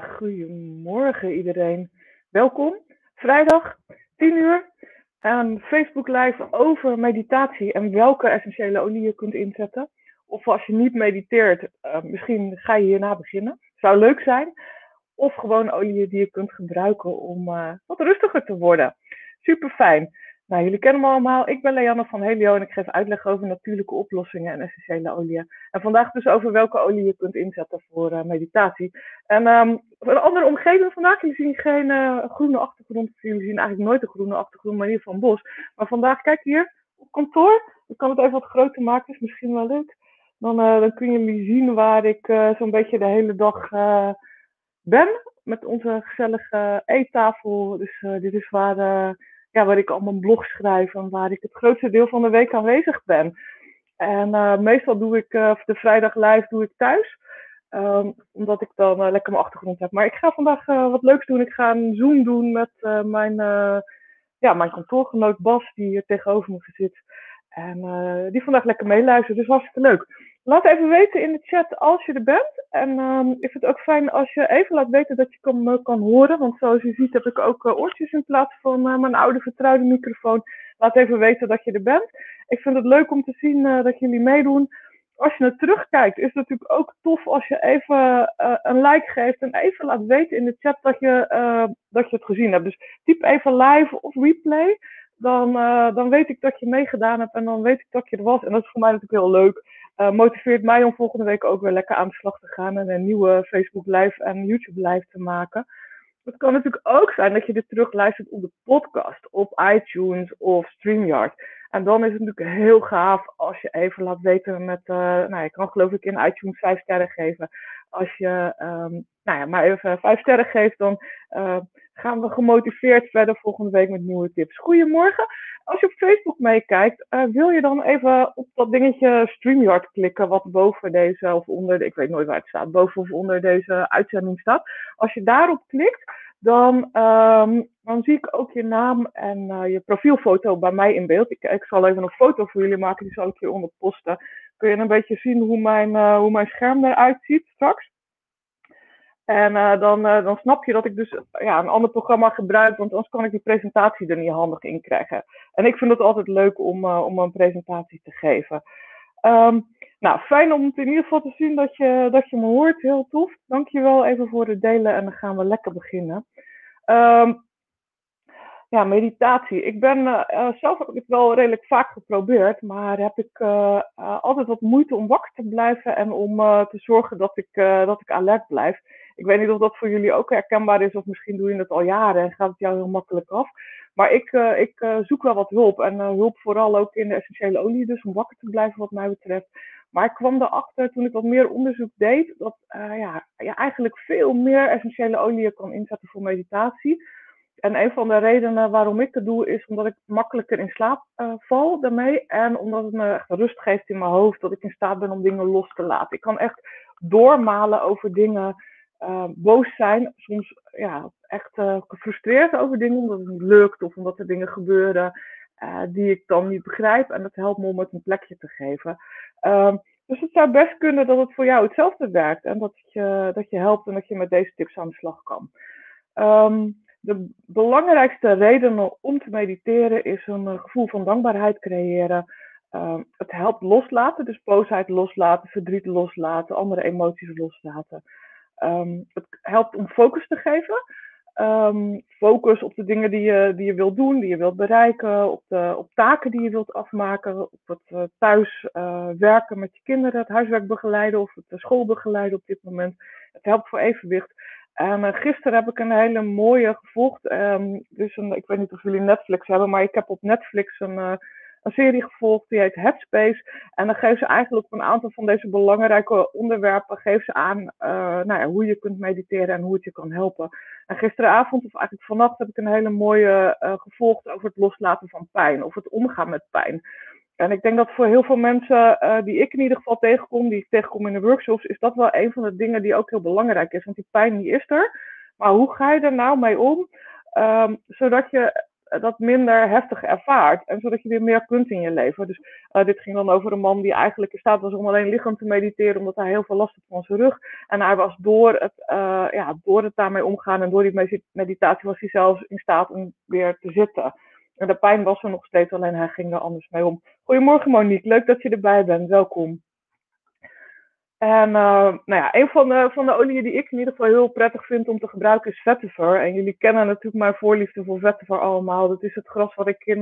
Goedemorgen iedereen. Welkom. Vrijdag, 10 uur. Een Facebook Live over meditatie en welke essentiële olie je kunt inzetten. Of als je niet mediteert, uh, misschien ga je hierna beginnen. Zou leuk zijn. Of gewoon olie die je kunt gebruiken om uh, wat rustiger te worden. Super fijn. Nou, jullie kennen me allemaal. Ik ben Leanne van Helio en ik geef uitleg over natuurlijke oplossingen en essentiële oliën. En vandaag dus over welke olie je kunt inzetten voor uh, meditatie. En um, voor een andere omgeving vandaag, jullie zien geen uh, groene achtergrond. Jullie zien eigenlijk nooit een groene achtergrond, maar in ieder geval bos. Maar vandaag, kijk hier, op kantoor. Ik kan het even wat groter maken, is misschien wel leuk. Dan, dan kun je zien waar ik zo'n beetje de hele dag ben. Met onze gezellige eettafel. Dus dit is waar ja, waar ik allemaal blog schrijf en waar ik het grootste deel van de week aanwezig ben. En uh, meestal doe ik uh, de vrijdag live doe ik thuis. Um, omdat ik dan uh, lekker mijn achtergrond heb. Maar ik ga vandaag wat leuks doen. Ik ga een Zoom doen met mijn, ja, mijn kantoorgenoot Bas, die hier tegenover me zit. En die vandaag lekker meeluistert. Dus hartstikke leuk. Laat even weten in de chat als je er bent. En um, ik vind het ook fijn als je even laat weten dat je kan, me kan horen. Want zoals je ziet heb ik ook uh, oortjes in plaats van uh, mijn oude vertrouwde microfoon. Laat even weten dat je er bent. Ik vind het leuk om te zien uh, dat jullie meedoen. Als je naar terugkijkt is het natuurlijk ook tof als je even een like geeft. En even laat weten in de chat dat je, dat je het gezien hebt. Dus typ even live of replay. Dan, dan weet ik dat je meegedaan hebt en dan weet ik dat je er was. En dat is voor mij natuurlijk heel leuk uh, motiveert mij om volgende week ook weer lekker aan de slag te gaan en een nieuwe Facebook Live en YouTube Live te maken. Het kan natuurlijk ook zijn dat je dit terugluistert op de podcast, op iTunes of StreamYard. En dan is het natuurlijk heel gaaf als je even laat weten met, uh, nou je kan geloof ik in iTunes 5 sterren geven. Als je um, nou ja, maar even 5 sterren geeft, dan uh, gaan we gemotiveerd verder volgende week met nieuwe tips. Goedemorgen. Als je op Facebook meekijkt, uh, wil je dan even op dat dingetje StreamYard klikken, wat boven deze of onder, ik weet nooit waar het staat, boven of onder deze uitzending staat. Als je daarop klikt, dan, um, dan zie ik ook je naam en uh, je profielfoto bij mij in beeld. Ik, ik, zal even een foto voor jullie maken, die zal ik hieronder posten. Kun je een beetje zien hoe mijn, uh, hoe mijn scherm eruit ziet straks. En uh, dan, uh, dan snap je dat ik dus ja, een ander programma gebruik, want anders kan ik die presentatie er niet handig in krijgen. En ik vind het altijd leuk om, uh, om een presentatie te geven. Um, nou, fijn om het in ieder geval te zien dat je, dat je me hoort. Heel tof. Dankjewel even voor het delen en dan gaan we lekker beginnen. Um, ja, meditatie. Ik ben zelf heb ik het wel redelijk vaak geprobeerd, maar heb ik altijd wat moeite om wakker te blijven en om te zorgen dat ik, dat ik alert blijf. Ik weet niet of dat voor jullie ook herkenbaar is, of misschien doe je het al jaren en gaat het jou heel makkelijk af. Maar ik, ik zoek wel wat hulp en hulp vooral ook in de essentiële olie, dus om wakker te blijven wat mij betreft. Maar ik kwam erachter toen ik wat meer onderzoek deed, dat ja, je eigenlijk veel meer essentiële oliën kan inzetten voor meditatie. En een van de redenen waarom ik het doe, is omdat ik makkelijker in slaap val daarmee. En omdat het me echt rust geeft in mijn hoofd, dat ik in staat ben om dingen los te laten. Ik kan echt doormalen over dingen, uh, boos zijn, soms ja, echt uh, gefrustreerd over dingen, omdat het niet lukt of omdat er dingen gebeuren die ik dan niet begrijp. En dat helpt me om het een plekje te geven. Ehm, dus het zou best kunnen dat het voor jou hetzelfde werkt en dat je, dat je helpt en dat je met deze tips aan de slag kan. Um, de belangrijkste redenen om te mediteren is een eh, gevoel van dankbaarheid creëren. Uh, het helpt loslaten, dus boosheid loslaten, verdriet loslaten, andere emoties loslaten. Um, het helpt om focus te geven. Um, focus op de dingen die je, die je wilt doen, die je wilt bereiken, op, de, op taken die je wilt afmaken, op het uh, thuis uh, werken met je kinderen, het huiswerk begeleiden of het school begeleiden op dit moment. Het helpt voor evenwicht. En gisteren heb ik een hele mooie gevolgd. Um, dus ik weet niet of jullie Netflix hebben, maar ik heb op Netflix een, een serie gevolgd die heet Headspace. En dan geven ze eigenlijk op een aantal van deze belangrijke onderwerpen geven ze aan uh, nou ja, hoe je kunt mediteren en hoe het je kan helpen. En gisteravond, of eigenlijk vannacht, heb ik een hele mooie gevolgd over het loslaten van pijn of het omgaan met pijn. En ik denk dat voor heel veel mensen uh, die ik in ieder geval tegenkom, die ik tegenkom in de workshops, is dat wel een van de dingen die ook heel belangrijk is. Want die pijn die is er. Maar hoe ga je er nou mee om? Um, zodat je dat minder heftig ervaart. En zodat je weer meer kunt in je leven. Dus dit ging dan over een man die eigenlijk in staat was om alleen lichaam te mediteren, omdat hij heel veel last had van zijn rug. En hij was door het, ja, door het daarmee omgaan en door die meditatie was hij zelfs in staat om weer te zitten. En de pijn was er nog steeds, alleen hij ging er anders mee om. Goedemorgen Monique, leuk dat je erbij bent. Welkom. En uh, nou ja, een van de, van de oliën die ik in ieder geval heel prettig vind om te gebruiken is vetiver. En jullie kennen natuurlijk mijn voorliefde voor vetiver allemaal. Dat is het gras wat ik in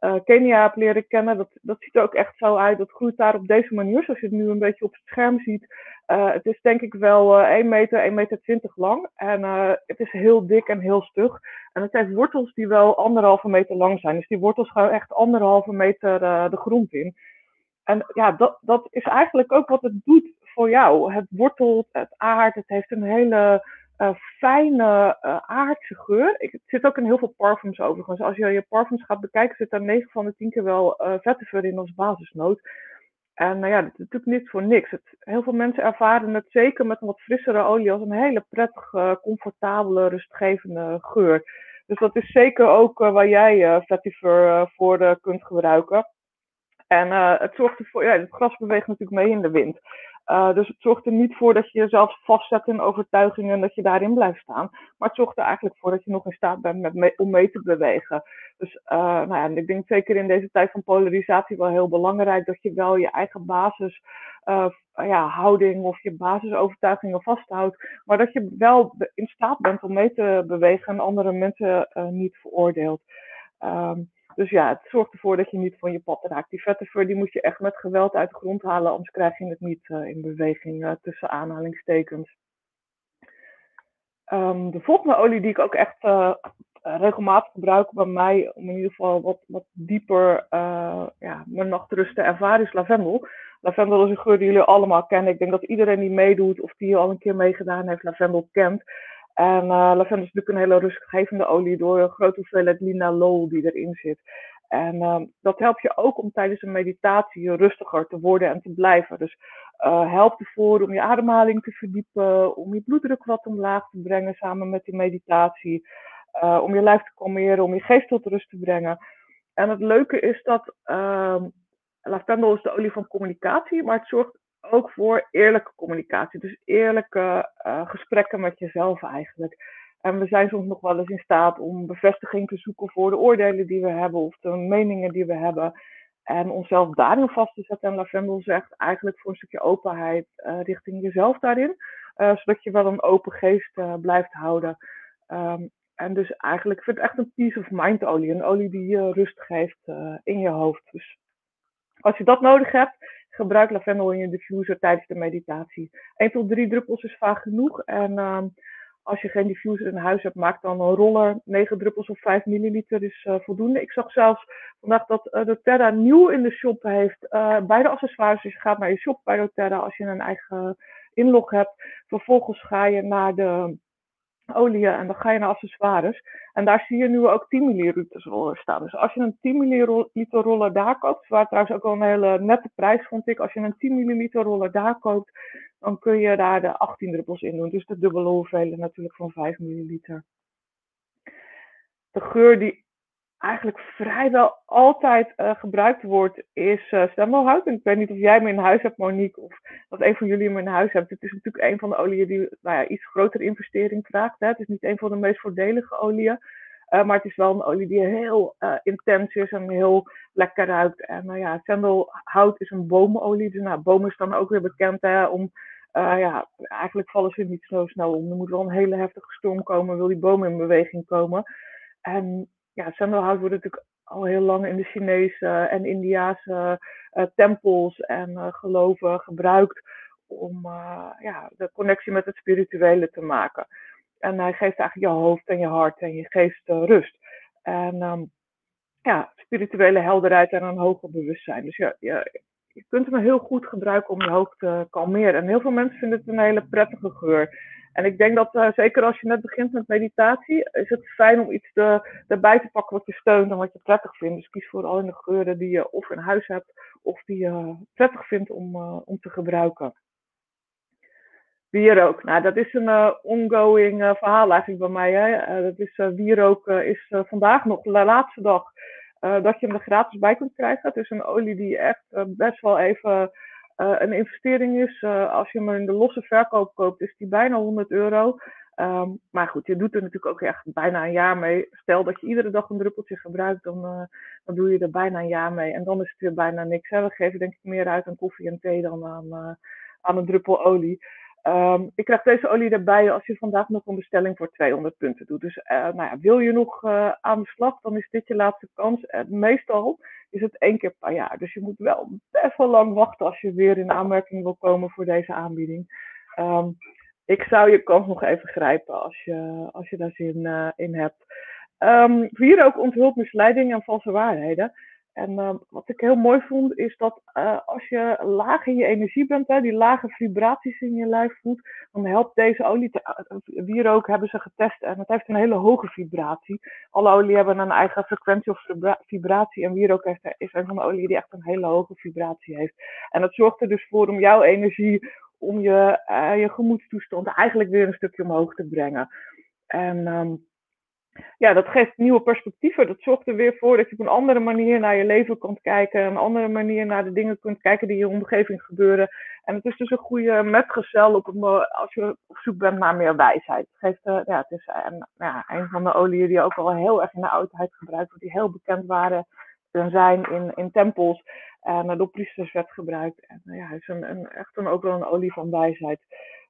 uh, Kenia heb leren kennen. Dat, dat ziet er ook echt zo uit. Dat groeit daar op deze manier, zoals je het nu een beetje op het scherm ziet. Het is denk ik wel 1 meter, 1 meter 20 lang. En het is heel dik en heel stug. En het heeft wortels die wel anderhalve meter lang zijn. Dus die wortels gaan echt anderhalve meter de grond in. En ja, dat, dat is eigenlijk ook wat het doet voor jou. Het wortelt, het aard, het heeft een hele uh, fijne uh, aardse geur. Ik, het zit ook in heel veel parfums overigens. Als je je parfums gaat bekijken, zit daar 9 van de 10 keer wel uh, vetiver in als basisnoot. En nou ja, dat is natuurlijk niet voor niks. Het, heel veel mensen ervaren het zeker met wat frissere olie als een hele prettige, comfortabele, rustgevende geur. Dus dat is zeker ook waar jij vetiver voor kunt gebruiken. En het zorgt ervoor, ja, het gras beweegt natuurlijk mee in de wind. Uh, dus het zorgt er niet voor dat je jezelf vastzet in overtuigingen en dat je daarin blijft staan. Maar het zorgt er eigenlijk voor dat je nog in staat bent om mee te bewegen. Dus uh, nou ja, ik denk zeker in deze tijd van polarisatie wel heel belangrijk dat je wel je eigen basis uh, ja, houding of je basisovertuigingen vasthoudt. Maar dat je wel in staat bent om mee te bewegen en andere mensen niet veroordeelt. Um, dus ja, het zorgt ervoor dat je niet van je pad raakt. Die vetiver die moet je echt met geweld uit de grond halen, anders krijg je het niet uh, in beweging uh, tussen aanhalingstekens. Um, de volgende olie die ik ook echt uh, regelmatig gebruik bij mij, om in ieder geval wat, wat dieper ja, mijn nachtrust te ervaren, is lavendel. Lavendel is een geur die jullie allemaal kennen. Ik denk dat iedereen die meedoet of die al een keer meegedaan heeft, lavendel kent. En uh, lavendel is natuurlijk een hele rustgevende olie door een grote hoeveelheid linalool die erin zit. En uh, dat helpt je ook om tijdens een meditatie rustiger te worden en te blijven. Dus uh, helpt ervoor om je ademhaling te verdiepen, om je bloeddruk wat omlaag te brengen samen met die meditatie. Uh, om je lijf te kalmeren, om je geest tot rust te brengen. En het leuke is dat ehm, lavendel is de olie van communicatie, maar het zorgt ook voor eerlijke communicatie. Dus eerlijke uh, gesprekken met jezelf eigenlijk. En we zijn soms nog wel eens in staat om bevestiging te zoeken voor de oordelen die we hebben of de meningen die we hebben. En onszelf daarin vast te zetten. En Lavendel zegt eigenlijk voor een stukje openheid uh, richting jezelf daarin. Uh, zodat je wel een open geest blijft houden. Um, en dus eigenlijk, ik vind het echt een peace of mind olie. Een olie die je rust geeft in je hoofd. Dus als je dat nodig hebt, gebruik lavendel in je diffuser tijdens de meditatie. 1 tot 3 druppels is vaak genoeg. En uh, als je geen diffuser in huis hebt, maak dan een roller. 9 druppels of 5 milliliter is uh, voldoende. Ik zag zelfs vandaag dat uh, doTERRA nieuw in de shop heeft. Uh, bij de accessoires. Dus je gaat naar je shop bij doTERRA als je een eigen inlog hebt. Vervolgens ga je naar de olie en dan ga je naar accessoires. En daar zie je nu ook 10 milliliter roller staan. Dus als je een 10 milliliter roller daar koopt, waar trouwens ook wel een hele nette prijs vond ik. Als je een 10 milliliter roller daar koopt, dan kun je daar de 18 druppels in doen. Dus de dubbele hoeveelheid natuurlijk van 5 milliliter. De geur die eigenlijk vrijwel altijd uh, gebruikt wordt, is uh. En ik weet niet of jij hem in huis hebt, Monique, of dat een van jullie hem in huis hebt. Het is natuurlijk een van de oliën die nou ja, iets grotere investering vraagt. Hè. Het is niet een van de meest voordelige oliën. Uh, maar het is wel een olie die heel intens is en heel lekker ruikt. En nou ja, sendelhout is een bomenolie. Dus nou, bomen is dan ook weer bekend hè, om... ja, eigenlijk vallen ze niet zo snel om. Er moet wel een hele heftige storm komen, wil die bomen in beweging komen. En ja, sandelhout wordt natuurlijk al heel lang in de Chinese en Indiase uh, tempels en uh, geloven gebruikt om uh, ja, de connectie met het spirituele te maken. En hij geeft eigenlijk je hoofd en je hart en je geest rust. En um, ja, spirituele helderheid en een hoger bewustzijn. Dus ja, je, je kunt hem heel goed gebruiken om je hoofd te kalmeren. En heel veel mensen vinden het een hele prettige geur. En ik denk dat uh, zeker als je net begint met meditatie, is het fijn om iets erbij te pakken wat je steunt en wat je prettig vindt. Dus kies vooral in de geuren die je of in huis hebt of die je prettig vindt om, uh, om te gebruiken. Wierook, nou dat is een uh, ongoing verhaal eigenlijk bij mij. Hè. Dat is, wierook is vandaag nog de laatste dag dat je hem er gratis bij kunt krijgen. Het is een olie die echt best wel even een investering is. als je hem in de losse verkoop koopt, is die bijna 100 euro. Um, maar goed, je doet er natuurlijk ook echt bijna een jaar mee. Stel dat je iedere dag een druppeltje gebruikt, dan, dan doe je er bijna een jaar mee. En dan is het weer bijna niks. We geven denk ik meer uit aan koffie en thee dan aan, aan een druppel olie. Um, ik krijg deze olie erbij als je vandaag nog een bestelling voor 200 punten doet. Dus uh, nou ja, wil je nog uh, aan de slag, dan is dit je laatste kans. Uh, meestal is het één keer per jaar. Dus je moet wel best wel lang wachten als je weer in aanmerking wil komen voor deze aanbieding. Um, ik zou je kans nog even grijpen als je, als je daar zin in hebt. Um, hier ook onthult misleiding en valse waarheden. En uh, wat ik heel mooi vond, is dat uh, als je laag in je energie bent, hè, die lage vibraties in je lijf voelt, dan helpt deze olie. Te, wierook hebben ze getest en het heeft een hele hoge vibratie. Alle olie hebben een eigen frequentie of vibratie. En wierook heeft, is een van de oliën die echt een hele hoge vibratie heeft. En dat zorgt er dus voor om jouw energie, om je, je gemoedstoestand eigenlijk weer een stukje omhoog te brengen. En. Um, ja, dat geeft nieuwe perspectieven. Dat zorgt er weer voor dat je op een andere manier naar je leven kunt kijken. Een andere manier naar de dingen kunt kijken die in je omgeving gebeuren. En het is dus een goede metgezel op als je op zoek bent naar meer wijsheid. Het, geeft, uh, ja, het is een, ja, een van de oliën die ook al heel erg in de oudheid gebruikt wordt. Die heel bekend waren en zijn in, in tempels. En door priesters werd gebruikt. En ja, het is een, een, echt een, ook wel een olie van wijsheid.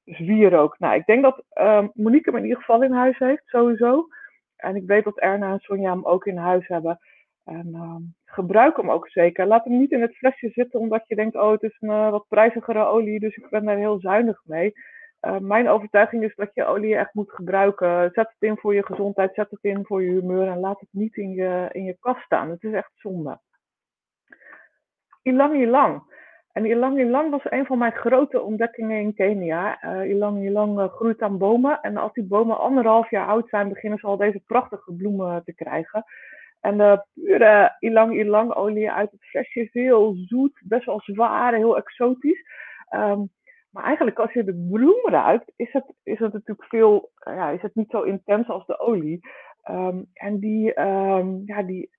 Dus wierook. Nou, ik denk dat uh, Monique hem in ieder geval in huis heeft, sowieso. En ik weet dat Erna en Sonja hem ook in huis hebben. En uh, gebruik hem ook zeker. Laat hem niet in het flesje zitten omdat je denkt, oh het is een uh, wat prijzigere olie, dus ik ben daar heel zuinig mee. Uh, mijn overtuiging is dat je olie echt moet gebruiken. Zet het in voor je gezondheid, zet het in voor je humeur en laat het niet in je, in je kast staan. Het is echt zonde. Ilang ilang. En ilang ilang was een van mijn grote ontdekkingen in Kenia. Uh, ilang ilang uh, groeit aan bomen. En als die bomen anderhalf jaar oud zijn, beginnen ze al deze prachtige bloemen te krijgen. En de pure ilang ilang olie uit het flesje is heel zoet, best wel zwaar, heel exotisch. Um, maar eigenlijk als je de bloem ruikt, is het, is natuurlijk veel, ja, is het niet zo intens als de olie. Um, en die, um, ja, die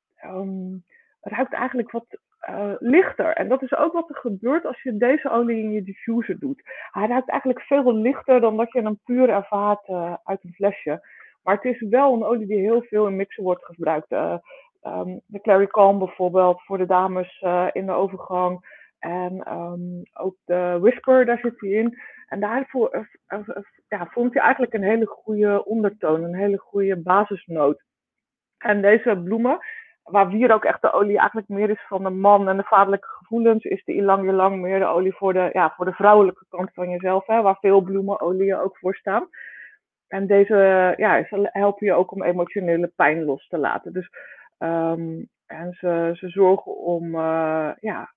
ruikt eigenlijk wat uh, lichter. En dat is ook wat er gebeurt als je deze olie in je diffuser doet. Hij ruikt eigenlijk veel lichter dan dat je hem puur ervaart uh, uit een flesje. Maar het is wel een olie die heel veel in mixen wordt gebruikt. Uh, um, de Clary Calm bijvoorbeeld voor de dames in de overgang. En um, ook de Whisper, daar zit hij in. En daarvoor ja, vond je eigenlijk een hele goede ondertoon, een hele goede basisnoot. En deze bloemen, waar wier ook echt de olie eigenlijk meer is van de man en de vaderlijke gevoelens, is de ilang lang meer de olie voor de, ja, voor de vrouwelijke kant van jezelf, hè, waar veel bloemenolieën ook voor staan. En deze ja, ze helpen je ook om emotionele pijn los te laten. Dus, um, en ze, ze zorgen om uh, ja,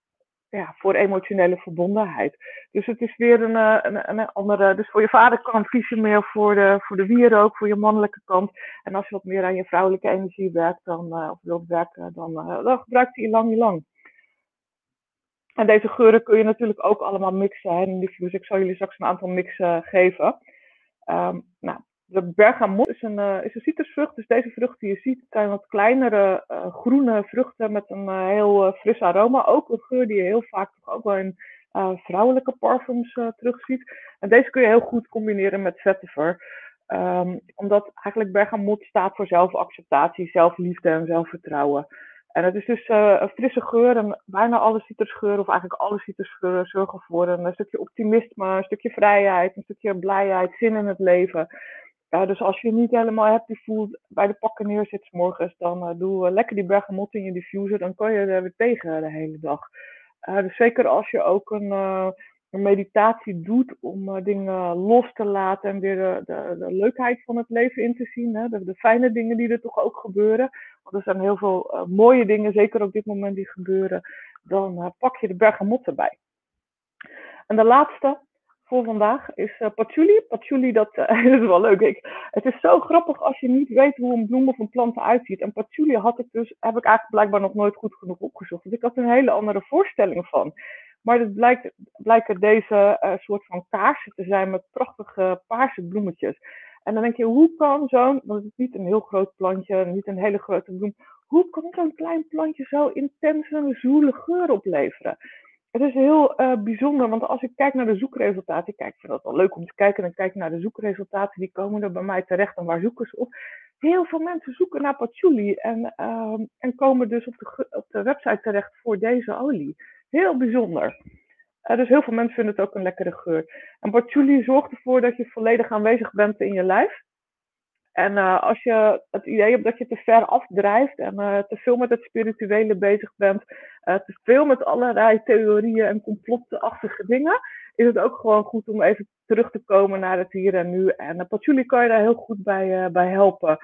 ja, voor emotionele verbondenheid. Dus het is weer een, eh, een, een andere. Dus voor je vaderkant kies je meer voor de, voor de wierook, voor je mannelijke kant. En als je wat meer aan je vrouwelijke energie werkt, dan, uh, of wilt werken, dan, uh, dan gebruikt hij lang lang. En deze geuren kun je natuurlijk ook allemaal mixen. Hè, dus ik zal jullie straks een aantal mixen geven. Um, nou, de bergamot is een, uh, is een citrusvrucht. Dus deze vruchten die je ziet zijn wat kleinere uh, groene vruchten met een uh, heel fris aroma. Ook een geur die je heel vaak toch ook wel in vrouwelijke parfums terugziet. En deze kun je heel goed combineren met vetiver. Um, omdat eigenlijk bergamot staat voor zelfacceptatie, zelfliefde en zelfvertrouwen. En het is dus een frisse geur en bijna alle citrusgeuren, of eigenlijk alle citrusgeuren, zorgen voor een stukje optimisme, een stukje vrijheid, een stukje blijheid, zin in het leven. Ja, dus als je niet helemaal happy voelt bij de pakken neerzit morgens, dan uh, doe uh, lekker die bergamot in je diffuser. Dan kan je er weer tegen de hele dag. Dus zeker als je ook een, meditatie doet om dingen los te laten en weer de, de, leukheid van het leven in te zien. Hè? De, de, fijne dingen die er toch ook gebeuren. Want er zijn heel veel mooie dingen, zeker op dit moment, die gebeuren. Dan pak je de bergamot erbij. En de laatste, voor vandaag is uh, patchouli. Patchouli, dat, uh, is wel leuk. Ik, het is zo grappig als je niet weet hoe een bloem of een plant eruit ziet. En patchouli had ik dus, heb ik eigenlijk blijkbaar nog nooit goed genoeg opgezocht. Dus ik had een hele andere voorstelling van. Maar het blijkt, blijken deze uh, soort van kaarsen te zijn met prachtige paarse bloemetjes. En dan denk je, hoe kan zo'n, want het is niet een heel groot plantje, niet een hele grote bloem, hoe kan zo'n klein plantje zo intense, zoele geur opleveren? Het is heel uh, bijzonder, want als ik kijk naar de zoekresultaten, ik kijk, vind dat wel leuk om te kijken, dan kijk ik naar de zoekresultaten, die komen er bij mij terecht en waar zoeken ze op? Heel veel mensen zoeken naar patchouli en, uh, en komen dus op de, op de website terecht voor deze olie. Heel bijzonder. Uh, dus heel veel mensen vinden het ook een lekkere geur. En patchouli zorgt ervoor dat je volledig aanwezig bent in je lijf. En uh, als je het idee hebt dat je te ver afdrijft en uh, te veel met het spirituele bezig bent, uh, te veel met allerlei theorieën en complotachtige dingen, is het ook gewoon goed om even terug te komen naar het hier en nu. En patchouli kan je daar heel goed bij, bij helpen.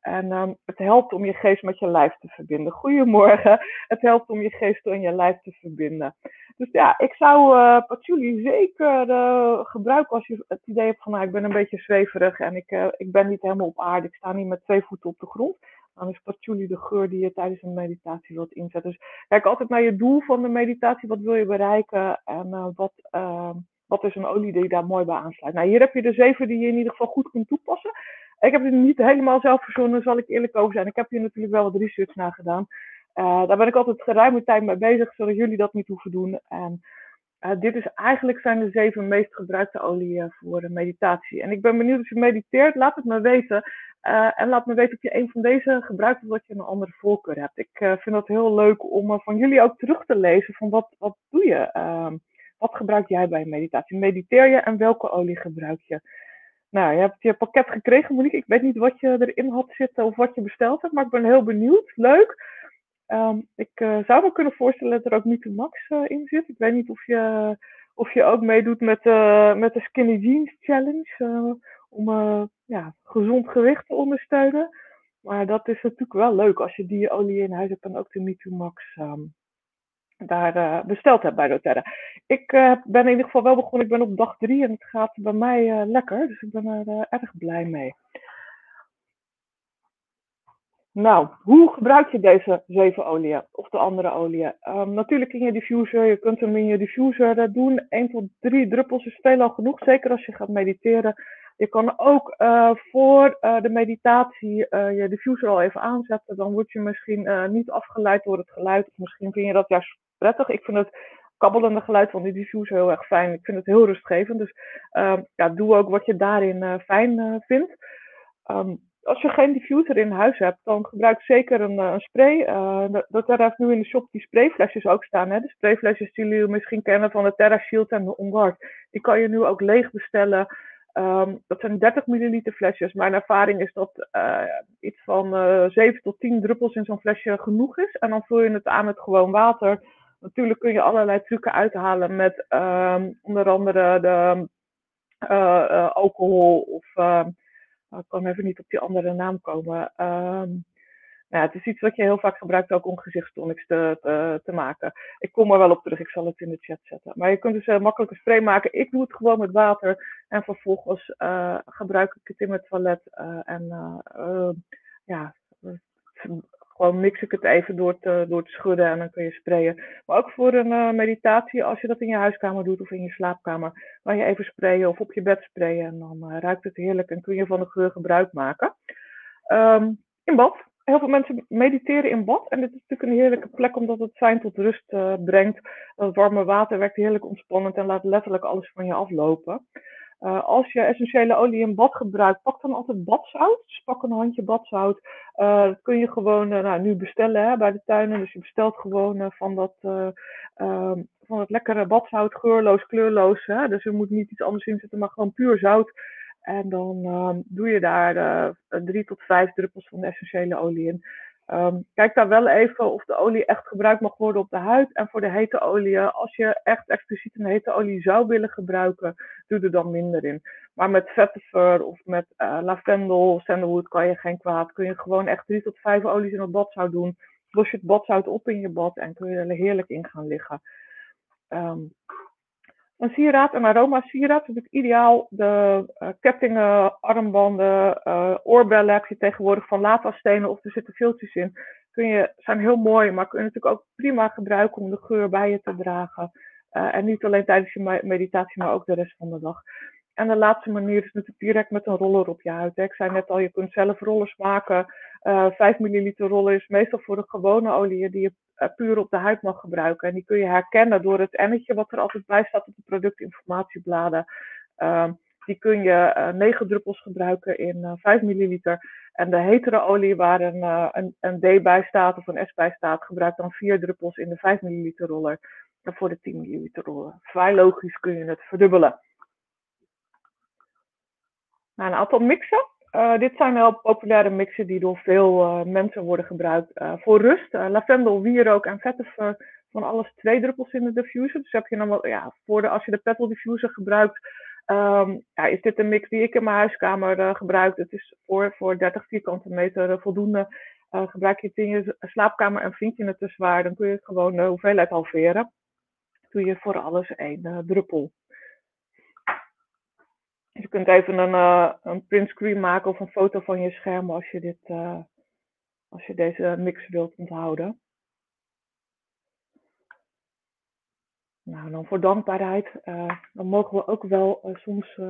En um, het helpt om je geest met je lijf te verbinden. Goedemorgen. Het helpt om je geest en je lijf te verbinden. Dus ja, ik zou uh, patchouli zeker uh, gebruiken als je het idee hebt van nou, ik ben een beetje zweverig en ik, uh, ik ben niet helemaal op aarde. Ik sta niet met twee voeten op de grond. Dan is patchouli de geur die je tijdens een meditatie wilt inzetten. Dus kijk altijd naar je doel van de meditatie. Wat wil je bereiken en wat, ehm, wat is een olie die daar mooi bij aansluit. Nou, hier heb je de zeven die je in ieder geval goed kunt toepassen. Ik heb het niet helemaal zelf verzonnen, zal ik eerlijk over zijn. Ik heb hier natuurlijk wel wat research naar gedaan. Uh, daar ben ik altijd geruime tijd mee bezig, zodat jullie dat niet hoeven doen. En uh, dit is eigenlijk zijn de zeven meest gebruikte olieën voor meditatie. En ik ben benieuwd of je mediteert, laat het me weten. Uh, en laat me weten of je een van deze gebruikt of dat je een andere voorkeur hebt. Ik vind het heel leuk om van jullie ook terug te lezen van wat, wat doe je? Ehm, wat gebruik jij bij meditatie? Mediteer je en welke olie gebruik je? Nou, je hebt je pakket gekregen, Monique. Ik weet niet wat je erin had zitten of wat je besteld hebt, maar ik ben heel benieuwd. Leuk. Um, ik uh, zou me kunnen voorstellen dat er ook de max uh, in zit. Ik weet niet of je, of je ook meedoet met, uh, met de Skinny Jeans Challenge. om ja, gezond gewicht te ondersteunen. Maar dat is natuurlijk wel leuk als je die olie in huis hebt en ook de MeToo Max um, daar uh, besteld heb bij doTERRA. Ik uh, ben in ieder geval wel begonnen. Ik ben op dag drie en het gaat bij mij uh, lekker. Dus ik ben er erg blij mee. Nou, hoe gebruik je deze zeven oliën of de andere oliën? Um, natuurlijk in je diffuser. Je kunt hem in je diffuser doen. 1 tot 3 druppels is veelal genoeg. Zeker als je gaat mediteren. Je kan ook voor de meditatie je diffuser al even aanzetten. Dan word je misschien niet afgeleid door het geluid. Misschien vind je dat juist prettig. Ik vind het kabbelende geluid van die diffuser heel erg fijn. Ik vind het heel rustgevend. Dus ehm, ja, doe ook wat je daarin fijn vindt. Um, als je geen diffuser in huis hebt, dan gebruik zeker een, een spray. Uh, dat heeft nu in de shop die sprayflesjes ook staan. Hè? De sprayflesjes die jullie misschien kennen van de Terra Shield en de OnGuard. Die kan je nu ook leeg bestellen. Um, dat zijn 30 milliliter flesjes. Mijn ervaring is dat iets van uh, 7 tot 10 druppels in zo'n flesje genoeg is. En dan vul je het aan met gewoon water. Natuurlijk kun je allerlei trucken uithalen met um, onder andere de uh, alcohol of ik kan even niet op die andere naam komen. Um, nou, het is iets wat je heel vaak gebruikt ook om gezichtstonics te, te, maken. Ik kom er wel op terug, ik zal het in de chat zetten. Maar je kunt dus uh, makkelijk een spray maken. Ik doe het gewoon met water en vervolgens gebruik ik het in mijn toilet. En ja, gewoon mix ik het even door te, door te schudden en dan kun je sprayen. Maar ook voor een uh, meditatie, als je dat in je huiskamer doet of in je slaapkamer, kan je even sprayen of op je bed sprayen en dan uh, ruikt het heerlijk en kun je van de geur gebruik maken. Um, in bad. Heel veel mensen mediteren in bad en dit is natuurlijk een heerlijke plek omdat het fijn tot rust uh, brengt. Het warme water werkt heerlijk ontspannend en laat letterlijk alles van je aflopen. Uh, als je essentiële olie in bad gebruikt, pak dan altijd badzout. Dus pak een handje badzout. Uh, dat kun je gewoon uh, nou, nu bestellen hè, bij de tuinen. Dus je bestelt gewoon van, dat, ehm, van het lekkere badzout, geurloos, kleurloos. Hè. Dus je moet niet iets anders in zetten, maar gewoon puur zout. En dan ehm, doe je daar drie tot vijf druppels van de essentiële olie in. Um, kijk daar wel even of de olie echt gebruikt mag worden op de huid. En voor de hete olie, als je echt expliciet een hete olie zou willen gebruiken, doe er dan minder in. Maar met vetiver of met uh, lavendel, sandalwood kan je geen kwaad. Kun je gewoon echt drie tot vijf olies in het badzout doen. Los je het badzout op in je bad en kun je er heerlijk in gaan liggen. Um, een sieraad, een aroma sieraad, is natuurlijk ideaal. De uh, kettingen, armbanden, uh, oorbellen heb je tegenwoordig van latastenen of er zitten viltjes in. Kun je, zijn heel mooi, maar kun je natuurlijk ook prima gebruiken om de geur bij je te dragen. en niet alleen tijdens je meditatie, maar ook de rest van de dag. En de laatste manier is natuurlijk direct met een roller op je huid. Ik zei net al, je kunt zelf rollers maken. Uh, 5 milliliter roller is meestal voor de gewone olie die je puur op de huid mag gebruiken. En die kun je herkennen door het emmetje wat er altijd bij staat op de productinformatiebladen. Uh, die kun je uh, 9 druppels gebruiken in 5 milliliter. En de hetere olie waar een, een, een, D bij staat of een S bij staat, gebruik dan 4 druppels in de 5 milliliter roller. En voor de 10 milliliter roller. Vrij logisch kun je het verdubbelen. Nou, een aantal mixen. Uh, dit zijn wel populaire mixen die door veel uh, mensen worden gebruikt. Uh, voor rust, lavendel, wierook en vetiver van alles twee druppels in de diffuser. Dus heb je dan wel, ja, voor de, als je de petal diffuser gebruikt, um, ja, is dit een mix die ik in mijn huiskamer gebruik. Het is voor, voor 30 vierkante meter voldoende. gebruik je het in je slaapkamer en vind je het te zwaar, dan kun je het gewoon de hoeveelheid halveren. Doe je voor alles één druppel. Je kunt even een, uh, een print screen maken of een foto van je scherm als je, dit, uh, als je deze mix wilt onthouden. Nou, dan voor dankbaarheid, uh, dan mogen we ook wel soms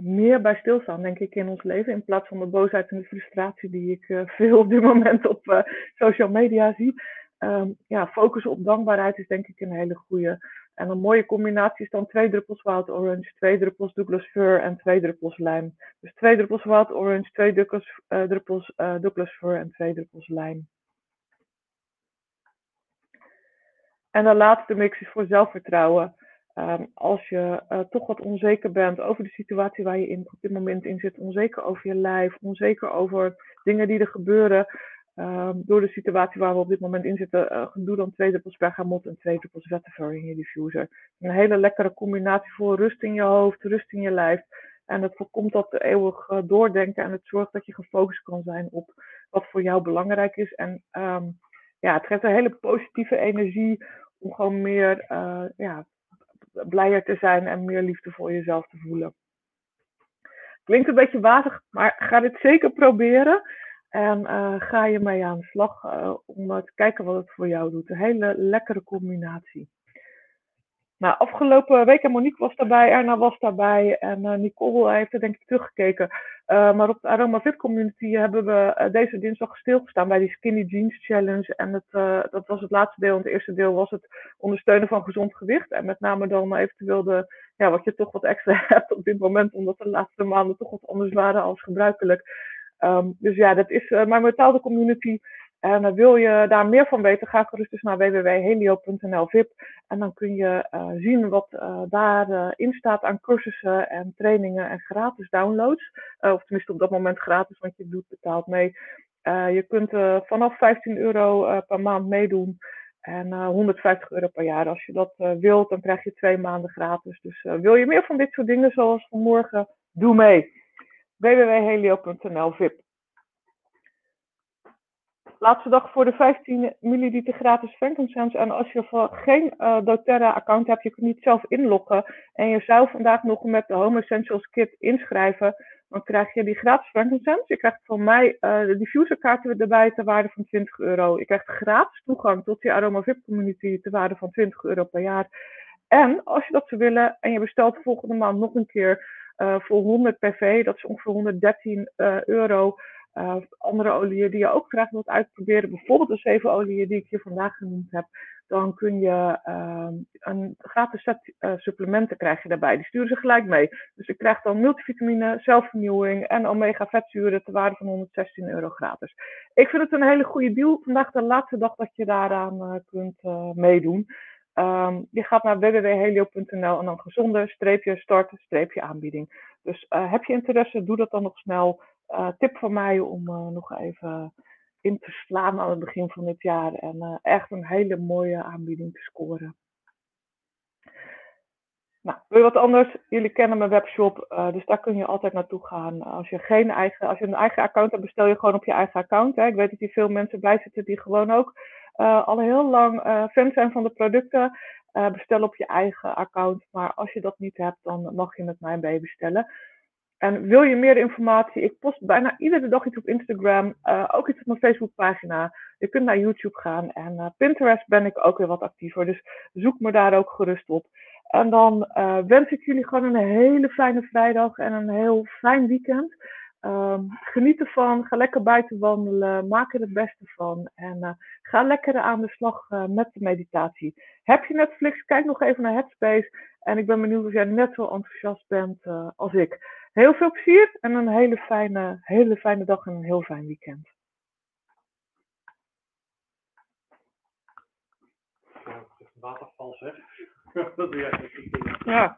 meer bij stilstaan, denk ik, in ons leven. In plaats van de boosheid en de frustratie die ik veel op dit moment op social media zie. Um, ja, focussen op dankbaarheid is denk ik een hele goede. En een mooie combinatie is dan twee druppels wild orange, twee druppels Douglas fir en twee druppels lijm. Dus twee druppels wild orange, twee druppels, uh, druppels uh, Douglas fir en twee druppels lijm. En de laatste mix is voor zelfvertrouwen. Um, als je uh, toch wat onzeker bent over de situatie waar je in, op dit moment in zit, onzeker over je lijf, onzeker over dingen die er gebeuren, Um, door de situatie waar we op dit moment in zitten, uh, doe dan twee druppels bergamot en twee druppels vetiver in je diffuser. Een hele lekkere combinatie voor rust in je hoofd, rust in je lijf. En het voorkomt dat eeuwig uh, doordenken en het zorgt dat je gefocust kan zijn op wat voor jou belangrijk is. En um, ja, het geeft een hele positieve energie om gewoon meer uh, ja, blijer te zijn en meer liefde voor jezelf te voelen. Klinkt een beetje wazig, maar ga dit zeker proberen. En uh, ga je mee aan de slag uh, om te kijken wat het voor jou doet. Een hele lekkere combinatie. Nou, afgelopen week en Monique was daarbij, Erna was daarbij en Nicole heeft er denk ik teruggekeken. maar op de Aroma Fit Community hebben we deze dinsdag stilgestaan bij die Skinny Jeans Challenge. En het, dat was het laatste deel. En het eerste deel was het ondersteunen van gezond gewicht. En met name dan eventueel de, ja, wat je toch wat extra hebt op dit moment, omdat de laatste maanden toch wat anders waren als gebruikelijk. Um, dus ja, dat is uh, mijn betaalde community. En uh, wil je daar meer van weten, ga gerust dus naar www.helio.nl VIP. En dan kun je uh, zien wat daarin staat aan cursussen en trainingen en gratis downloads. of tenminste op dat moment gratis, want je doet betaald mee. je kunt vanaf 15 euro per maand meedoen. En 150 euro per jaar. Als je dat wilt, dan krijg je twee maanden gratis. Dus wil je meer van dit soort dingen zoals vanmorgen, doe mee www.helio.nl VIP. Laatste dag voor de 15 milliliter gratis frankincense. En als je geen uh, doTERRA-account hebt, je kunt niet zelf inloggen. En je zou vandaag nog met de Home Essentials Kit inschrijven. Dan krijg je die gratis frankincense. Je krijgt van mij uh, de diffuserkaarten erbij ter waarde van 20 euro. Je krijgt gratis toegang tot die Aroma VIP community ter waarde van 20 euro per jaar. En als je dat zou willen en je bestelt volgende maand nog een keer voor 100 PV, dat is ongeveer 113 uh, eh, euro. Uh, andere oliën die je ook graag wilt uitproberen, bijvoorbeeld de zeven oliën die ik hier vandaag genoemd heb, dan kun je een gratis set supplementen krijg je daarbij. Die sturen ze gelijk mee. Dus je krijgt dan multivitamine, zelfvernieuwing en omega vetzuren te waarde van 116 euro gratis. Ik vind het een hele goede deal. Vandaag de laatste dag dat je daaraan kunt meedoen. Um, je gaat naar www.helio.nl en dan gezonde streepje start streepje aanbieding. Dus uh, heb je interesse, doe dat dan nog snel. Uh, tip van mij om uh, nog even in te slaan aan het begin van dit jaar en echt een hele mooie aanbieding te scoren. Nou, wil je wat anders? Jullie kennen mijn webshop, dus daar kun je altijd naartoe gaan. Als je, geen eigen, als je een eigen account hebt, bestel je gewoon op je eigen account. Ik weet dat hier veel mensen bij zitten die gewoon ook al heel lang uh, fan zijn van de producten. Uh, bestel op je eigen account. Maar als je dat niet hebt, dan mag je met mij bij bestellen. En wil je meer informatie? Ik post bijna iedere dag iets op Instagram, ook iets op mijn Facebookpagina. Je kunt naar YouTube gaan en uh, Pinterest ben ik ook weer wat actiever. Dus zoek me daar ook gerust op. En dan wens ik jullie gewoon een hele fijne vrijdag en een heel fijn weekend. Um, geniet ervan, ga lekker buiten wandelen, maak er het beste van en uh, ga lekker aan de slag uh, met de meditatie. Heb je Netflix, kijk nog even naar Headspace en ik ben benieuwd of jij net zo enthousiast bent uh, als ik. Heel veel plezier en een hele fijne, hele fijne dag en een heel fijn weekend. Waterval zeg. dat doe jij Ja.